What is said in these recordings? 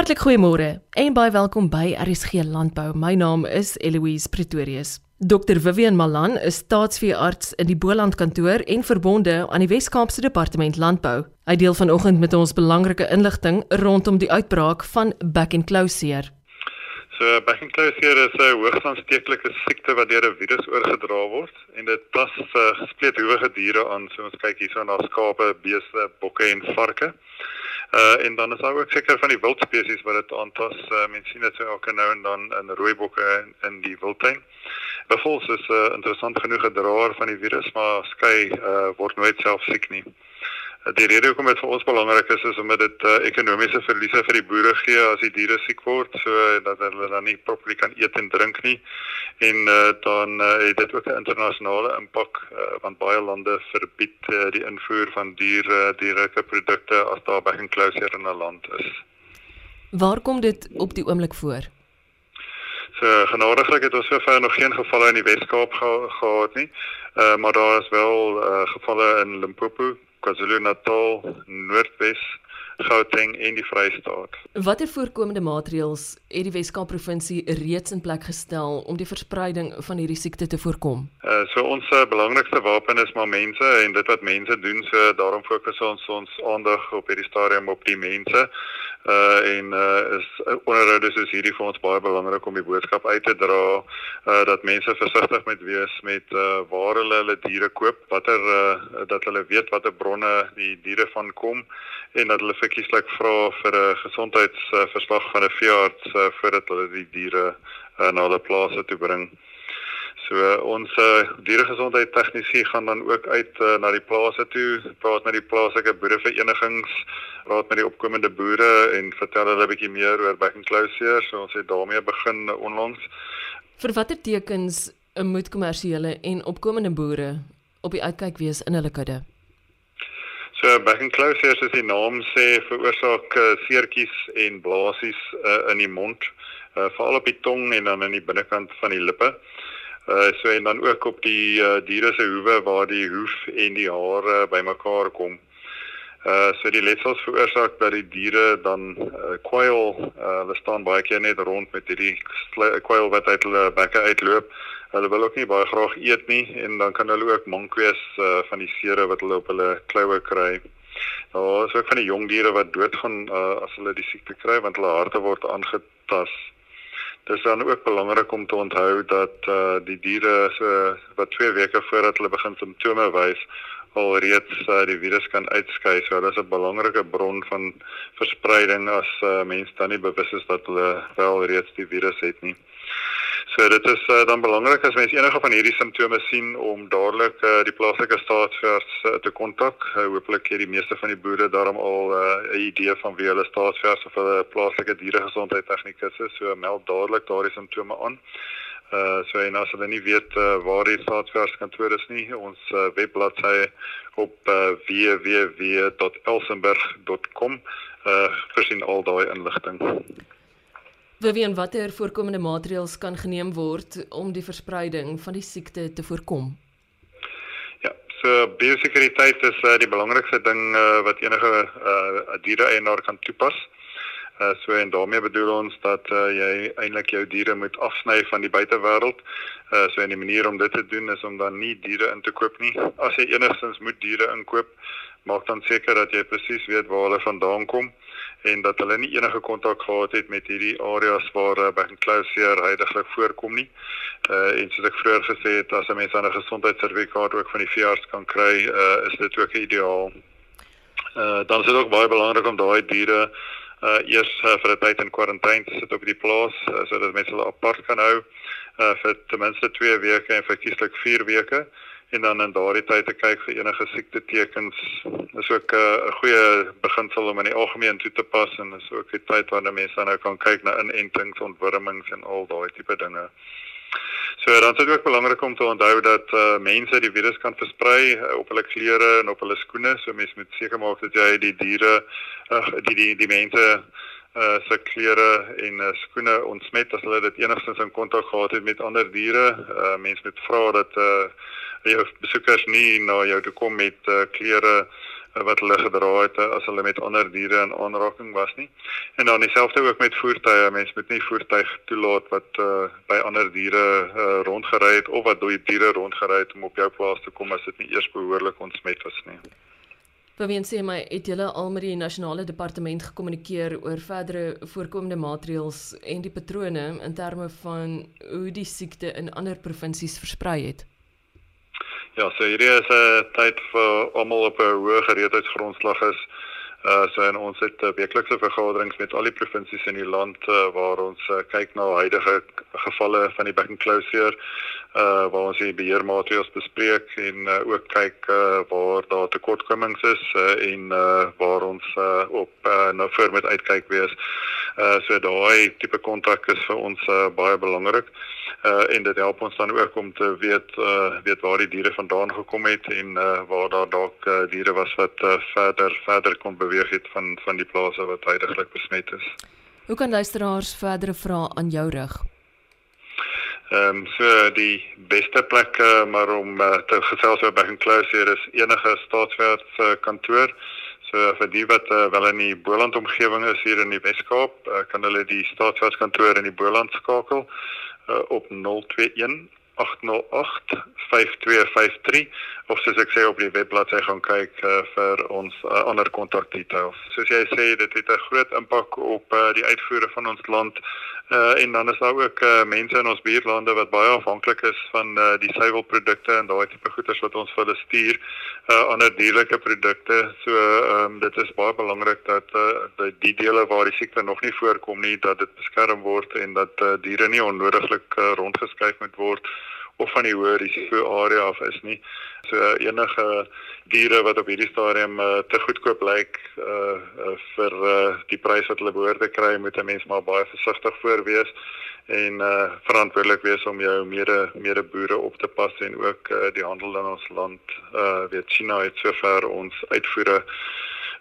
Hartlik goeiemôre en baie welkom by RSG Landbou. My naam is Eloise Pretorius. Dr Vivian Malan is staatsveearts in die Boland kantoor en verbonde aan die Wes-Kaapse Departement Landbou. Hy deel vanoggend met ons belangrike inligting rondom die uitbraak van back and closure. So back and closure is 'n hoogs aansteeklike siekte wat deur 'n virus oorgedra word en dit pas uh, eh, spleethoewige diere aan. So ons kyk hierso na skape, beeste, bokke en varke. Uh en dan is daar ook seker van die wildspesies wat dit aantas. Uh, Mense sien dit so elke nou en dan in rooibokke in, in die wildtuin. Buffels is 'n uh, interessant genoeg draer van die virus, maar skei uh word nooit self siek nie. Die rede hoekom dit vir ons belangrik is is omdat dit uh, ekonomiese verliese vir die boere gee as die diere siek word, so dat hulle dan nie properly kan eet en drink nie. En uh, dan uh, het dit ook 'n internasionale impak uh, want baie lande verbied uh, die invoer van dier uh, dierlike produkte as daar back and closure in 'n land is. Waar kom dit op die oomblik voor? So genadiglik het ons sover nog geen gevalle in die Wes-Kaap ge gehad nie. Uh, maar daar is wel uh, gevalle in Limpopo, KwaZulu-Natal, Noordwes, Gauteng en die Vrystaat. Watter voorkomende maatreëls het die Wes-Kaap provinsie reeds in plek gestel om die verspreiding van hierdie siekte te voorkom? Uh so ons uh, belangrikste wapen is maar mense en dit wat mense doen, so daarom fokus ons ons aandag op hierdie stadium op die mense uh en uh is uh, onderhoude soos hierdie vir ons baie belangrik om die boodskap uit te dra uh dat mense versigtig moet wees met uh waar hulle hulle diere koop, watter uh dat hulle weet watter bronne die diere van kom en dat hulle verkieslik vra vir 'n gesondheidsverslag van 'n veearts uh, voordat hulle die diere uh, na hulle plase toe bring. So ons uh, dieregesondheid tegnisie gaan dan ook uit uh, na die plase toe, praat met die plaaslike boereverenigings, praat met die opkomende boere en vertel hulle 'n bietjie meer oor back and closure. So ons het daarmee begin onlangs. Vir watter tekens moet kommersiële en opkomende boere op die uitkyk wees in hulle kudde? So back and closure is die naam sê veroorsaak uh, seertjies en blaasies uh, in die mond, uh, veral op die tong en dan aan die binnekant van die lippe. Uh so en dan ook op die uh, diere se hoewe waar die hoef en die hare bymekaar kom. Uh so die letsels veroorsaak dat die diere dan uh, kwyl, uh, hulle staan baie keer net rond met hierdie kwyl wat uit hulle bekke uitloop. Hulle wil ook nie baie graag eet nie en dan kan hulle ook mank wees uh, van die sere wat hulle op hulle kloue kry. Daar is ook van die jong diere wat doodgaan uh, as hulle die siekte kry want hulle harte word aangetast. Dis dan ook belangrik om te onthou dat uh die diere so wat 2 weke voordat hulle begin simptome wys al reeds uh, die virus kan uitskei. So dit is 'n belangrike bron van verspreiding as uh, mense dan nie bewus is dat hulle wel reeds die virus het nie. So dit is uh, dan belangrik as mense enige van hierdie simptome sien om dadelik uh, die plaaslike staatsvers uh, te kontak. Uh, Hoopelik het die meeste van die boere daarom al 'n uh, idee van wie hulle staatsvers of hulle plaaslike dieregesondheidtegnikus is. So meld dadelik daardie simptome aan. Uh so en as hulle nie weet uh, waar die staatsvers kantoor is nie, ons uh, webbladsy op uh, www.elsenburg.com uh voorsien al daai inligting. Vivian, watter voorkomende maatreëls kan geneem word om die verspreiding van die siekte te voorkom? Ja, so biosekuriteit is uh, die belangrikste ding uh, wat enige uh, diereeienaar kan toepas. Uh, so en daarmee bedoel ons dat uh, jy eintlik jou diere moet afsny van die buitewêreld. Uh, so 'n manier om dit te doen is om dan nie diere in te koop nie. As jy enigstens moet diere inkoop, maak dan seker dat jy presies weet waar hulle vandaan kom en dat hulle nie enige kontak gehad het met hierdie areas waar uh, back and closure heidaglik voorkom nie. Uh en soos ek vroeër gesê het, as 'n mens aan 'n gesondheidssertifikaat ook van die veearts kan kry, uh is dit ook ideaal. Uh dan is dit ook baie belangrik om daai diere uh eers uh, vir 'n tyd in kwarantyne te sit op die plaas uh, sodat mense hulle apart kan hou uh vir ten minste 2 weke en verkieslik 4 weke en dan in daardie tyd te kyk vir enige siekte tekens. Dis ook 'n uh, goeie beginsel om in die algemeen toe te pas en is ook die tyd wanneer mense nou kan kyk na inentings, ontwurmings en al daai tipe dinge. So dan is dit ook belangrik om te onthou dat uh, mense die virus kan versprei uh, op hulle klere en op hulle skoene. So mense moet seker maak dat jy die diere uh, die die die mense uh se klere en uh, skoene ontsmet as hulle dit enigstens in kontak gehad het met ander diere. Uh mense moet vra dat uh jou besoekers nie na jou toe kom met uh, klere wat hulle gedra het as hulle met ander diere in aanraking was nie. En dan dieselfde ook met voertuie. Mense moet nie voertuig toelaat wat uh, by ander diere uh, rondgery het of wat dooie diere rondgery het om op jou plaas te kom as dit nie eers behoorlik ontsmet was nie. Beween sê my het julle al met die nasionale departement gekommunikeer oor verdere voorkomende maatreëls en die patrone in terme van hoe die siekte in ander provinsies versprei het. Ja, so hierdie is 'n tyd vir almal op 'n hoë gereedheidsgrondslag is. Uh so en ons het uh, weeklikse vergaderings met al die provinsies in die land uh, waar ons uh, kyk na huidige gevalle van die back and closure uh waar ons die beheermaatreëls bespreek en uh, ook kyk uh, waar daar tekortkomings is uh, en uh, waar ons uh, op uh, nou voor met uitkyk wees. Uh so daai tipe kontak is vir ons uh, baie belangrik. Uh uh, en dit help ons dan ook om te weet uh, weet waar die diere vandaan gekom het en uh, waar daar dalk uh, diere was wat uh, verder verder kon beweeg het van van die plase wat heidaglik besmet is. Hoe kan luisteraars verdere vrae aan jou rig? Ehm um, so die beste plek uh, maar om uh, te gesels oor by 'n closure is enige staatswêreld uh, kantoor. So vir die wat uh, wel in die Boland omgewing is hier in die Weskaap, uh, kan hulle die staatswêreld kantoor in die Boland skakel Eh, op 021 808 5253 of soos ek sê op die webblad sy gaan kyk uh, vir ons uh, ander kontak details. Soos jy sê dit het 'n groot impak op uh, die uitvoere van ons land uh, en dan is daar ook uh, mense in ons buurlande wat baie afhanklik is van uh, die suiwelprodukte en daai tipe goederes wat ons vir hulle stuur uh, ander dierlike produkte. So um, dit is baie belangrik dat uh, die dele waar die siekte nog nie voorkom nie dat dit beskerm word en dat uh, diere nie onnodiglik uh, rondgeskuif moet word of van die hoë risiko area af is nie. So enige diere wat op hierdie stadium uh, te goedkoop lyk uh, uh, vir uh, die prys wat hulle behoort te kry, moet 'n mens maar baie versigtig voor wees en uh, verantwoordelik wees om jou mede mede boere op te pas en ook uh, die handel in ons land uh, weet China het sover ons uitvoere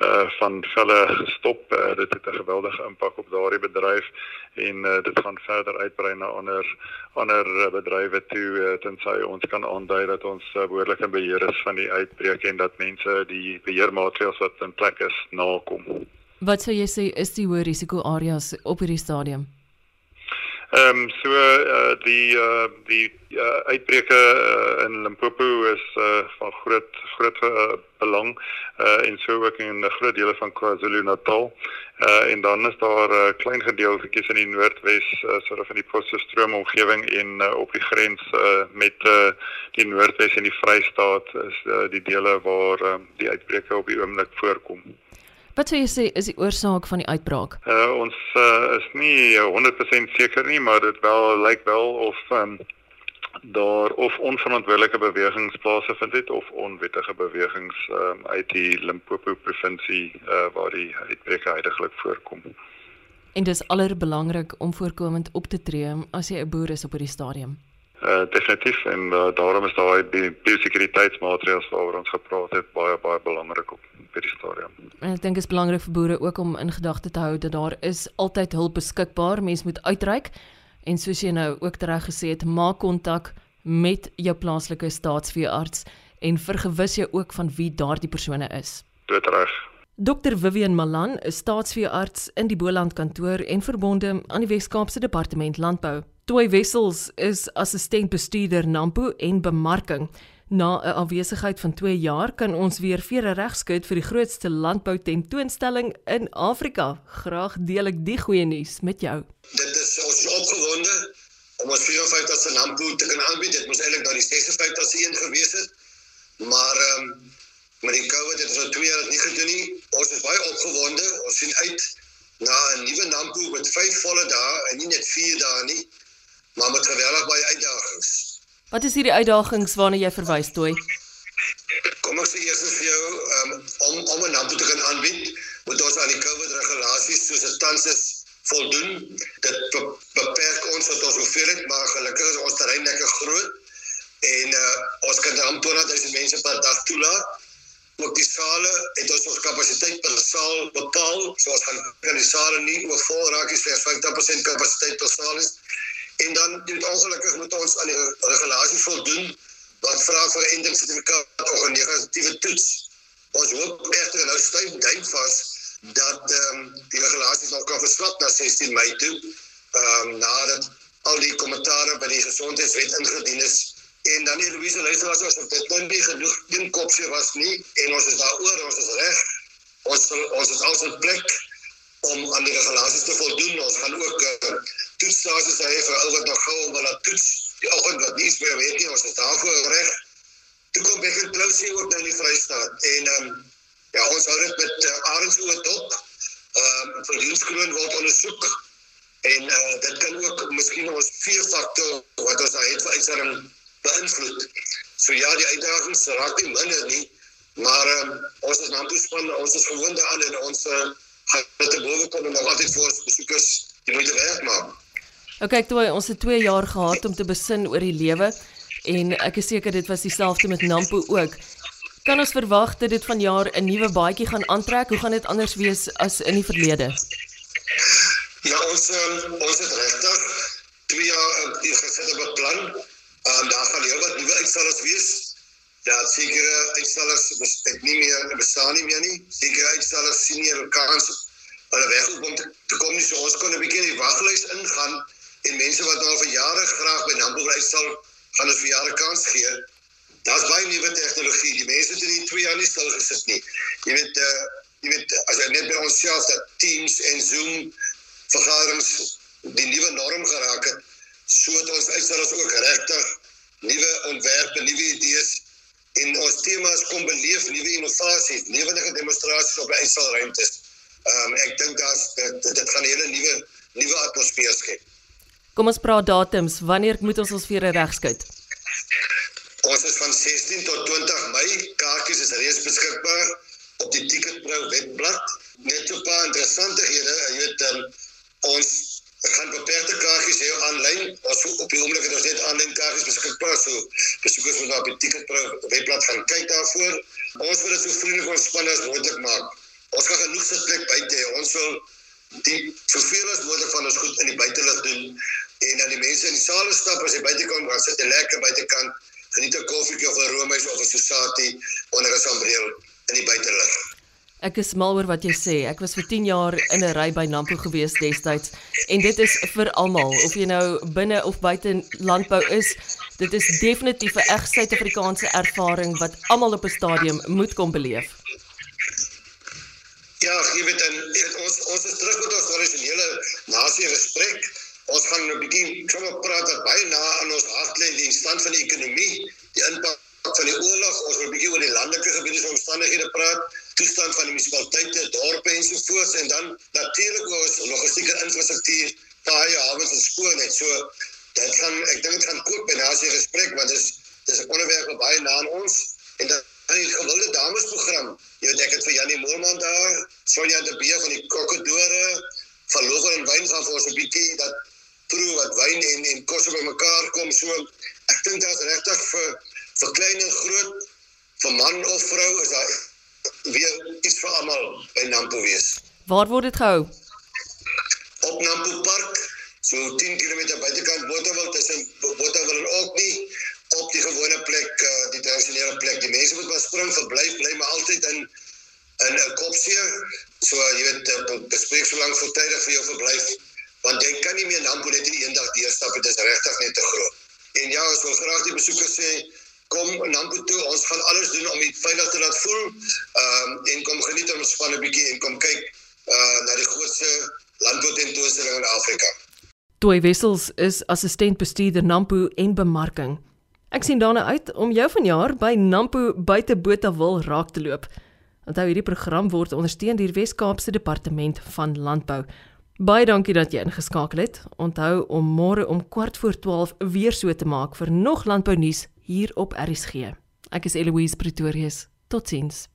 uh van velle gestop. Uh, dit het 'n geweldige impak op daardie bedryf en uh, dit gaan verder uitbrei na ander ander bedrywe toe uh, tensy ons kan aandui dat ons uh, behoorlike beheer is van die uitbreek en dat mense die beheermaatreëls wat in plek is nakom. Wat sou jy sê is die hoë risiko areas op hierdie stadium? Ehm um, so uh, die uh, die uh, uitbreke uh, in Limpopo is uh, van groot groot uh, belang uh, en so ook in 'n groot dele van KwaZulu-Natal. Uh, en dan is daar uh, klein gedeeltjies in die Noordwes uh, soort van die Potchefstroom omgewing en uh, op die grens uh, met uh, die Noordwes en die Vrystaat is uh, die dele waar uh, die uitbreke op die oomblik voorkom. Wat sou jy sê is die oorsaak van die uitbraak? Uh, ons uh, is nie 100% seker nie, maar dit wel lyk wel of um, daar of onverantwoordelike bewegings plaasgevind het of onwettige bewegings um, uit die Limpopo provinsie uh, waar die uitbreek heidaglik voorkom. En dis allerbelangrik om voorkomend op te tree as jy 'n boer is op hierdie stadium. Uh, definitief en uh, daarom is daai biosekuriteitsmaatreëls waaroor ons gepraat het baie baie belangrik op hierdie stadium. En ek dink dit is belangrik vir boere ook om in gedagte te hou dat daar is altyd hulp beskikbaar. Mens moet uitreik en soos jy nou ook reg gesê het, maak kontak met jou plaaslike staatsveearts en vergewis jou ook van wie daardie persone is. Dit reg. Dr Vivian Malan is staatsveearts in die Boland kantoor en verbonde aan die Wes-Kaapse Departement Landbou. Toy Wessels is assistent bestuurder Nampo en bemarking. Na 'n afwesigheid van 2 jaar kan ons weer vere regskud vir die grootste landbou tentoonstelling in Afrika. Graag deel ek die goeie nuus met jou. Dit is ons is opgewonde om ons 54ste Nampo te kan aanbied. Dit moes eintlik dan die 56ste een gewees het. Maar ehm um, met die COVID het ons al 2 jaar dit nie gedoen nie. Ons is baie opgewonde. Ons sien uit na 'n nuwe Nampo met 5 volle dae en nie net 4 dae nie maar met geweldig baie uitdagings. Wat is hierdie uitdagings waarna jy verwys toe? Kom ek sê eers vir jou um, om om 'n naam te kan aanbied, moet ons aan die COVID regulasies soos dit tans is voldoen. Dit beperk ons wat ons hoeveelheid, maar gelukkig is ons terrein lekker groot en uh, ons kan dan 200 000 mense per dag toelaat. Ook die sale het ons ons kapasiteit per saal bepaal, so ons gaan kan die sale nie oorvol raak nie, slegs 50% kapasiteit per saal is. En dan dit ongelukkig moet ons aan die regulasie voldoen wat vra vir 'n endingssertifikaat of 'n negatiewe toets Ons hoop egter nou styf duim vas dat ehm um, die regulasies nog kan verslap na 16 Mei toe. Ehm um, nadat al die kommentare by die gesondheidswet ingedien is en dan die Louise luister as ons dit nou nie genoeg een kopsie was nie en ons is daaroor ons is reg. Ons ons is alsin plek om aan die regulasies te voldoen. Ons gaan ook uh, toetsstasies hê vir al wat nog gou wil laat toets. Die oggend wat nie meer weet nie, ons is daarvoor reg. Toe kom ek in Klousie ook nou in die Vrystaat en ehm um, ja, ons hou dit met uh, Arends oor dop. Ehm um, vir die skroon word ondersoek en uh, dit kan ook miskien ons vier faktor wat ons het vir uitsending beïnvloed. So ja, die uitdagings raak nie minder nie, maar um, ons is nou bespan, ons is gewoond daaraan en ons uh, gaan dit te bowe kom en nog altyd vir ons besoekers die moeite werd maak. Oké, okay, toe ons het 2 jaar gehad om te besin oor die lewe en ek is seker dit was dieselfde met Nampo ook. Kan ons verwag dat dit vanjaar 'n nuwe baadjie gaan aantrek? Hoe gaan dit anders wees as in die verlede? Ja, ons um, ons het regtig 2 jaar uh, gesit op 'n plan. Ehm um, daar gaan heelwat nuwe uitstallings wees. Ja, sekere uitstallers bestek nie meer bestaan nie meer nie. Sekere uitstallers sien nie hulle kans hulle weg om te, te kom nie. So ons kon 'n bietjie in die waglys ingaan en mense wat al vir jare graag by Nampo wil uitstal, gaan ons vir jare kans gee. Daar's baie nuwe tegnologie. Die mense het in die 2 jaar nie stil gesit nie. Jy weet uh jy weet as jy net by ons self dat Teams en Zoom vergaderings die nuwe norm geraak het, so het ons uitstallers ook regtig nuwe ontwerpe, nuwe idees en ons temas kom beleef nuwe innovasies, lewendige demonstrasies op uitstalruimtes. Ehm um, ek dink daar's dit, dit gaan 'n hele nuwe nuwe atmosfeer skep. Kom ons praat datums. Wanneer moet ons ons weer regskuit? Ons is van 16 tot 20 Mei. Kaartjies is reeds beskikbaar op die Ticketpro webblad. Net 'n paar interessante hede, jy weet, um, ons Ek gaan beperkte kaartjies hê aanlyn. Ons op die oomblik het ons net aanlyn kaartjies beskikbaar. So besoekers moet na die Ticketpro webblad gaan kyk daarvoor. Ons wil dit so vriendelik ontspanne as moontlik maak. Ons gaan genoeg sitplek buite hê. Ons wil die soveel as moontlik van ons goed in die buitelug doen en dan die mense in die sale stap as jy buite kom, gaan sit 'n lekker buitekant, geniet 'n koffietjie of 'n roomys of 'n sosati onder 'n sambreel in die buitelug. Ek is mal oor wat jy sê. Ek was vir 10 jaar in 'n ry by Nampo gewees destyds en dit is vir almal of jy nou binne of buite landbou is. Dit is definitief 'n reg Suid-Afrikaanse ervaring wat almal op 'n stadium moet kom beleef. Ja, jy weet dan ons ons is terug met ons originele nasie gesprek. Ons gaan 'n bietjie sommer praat wat baie na aan ons hart lê, die stand van die ekonomie, die impak van die oorlog, ons wil 'n bietjie oor die landelike gebiede se omstandighede praat toestand van die munisipaliteite, dorpe en so voort en dan natuurlik ons logistieke infrastruktuur, paaie, hawens en skoonheid. So dit gaan ek dink dit gaan koop by nasie gesprek want dit is dis 'n onderwerp wat baie na aan ons en dan in die gewilde damesprogram. Jy weet ek het vir Janie Moorman daar, Sonja de Beer van die Kokkedore, Logan en Wyn gaan vir ons 'n bietjie dat proe wat wyn en en kos by mekaar kom so. Ek dink daar's regtig vir vir klein en groot, vir man of vrou is daar weer iets vir almal by Nampo wees. Waar word dit gehou? Op Nampo Park, so 10 km buitekant Botawil tussen Botawil en Okni op die gewone plek, uh, die tradisionele plek. Die mense moet maar spring verblyf, bly maar altyd in in 'n kopsee. So jy weet, uh, bespreek so lank voltydig vir jou verblyf kan nie meer Nampo net in een dag deurstap, dit is regtig net te groot. En ja, ons wil graag die besoekers sê kom Nampo toe. Ons gaan alles doen om dit veilig te laat voel. Ehm um, en kom geniet ons span 'n bietjie en kom kyk uh na die grootste landboutentoonstelling in Afrika. Toy Wessels is assistent bestuurder Nampo en bemarking. Ek sien daarna uit om jou vanjaar by Nampo buite Botawil raak te loop. Onthou hierdie program word ondersteun deur Wes-Kaapse Departement van Landbou. Baie dankie dat jy ingeskakel het. Onthou om môre om kwart voor 12 weer so te maak vir nog landbou nuus hier op RSG. Ek is Eloise Pretorius. Totsiens.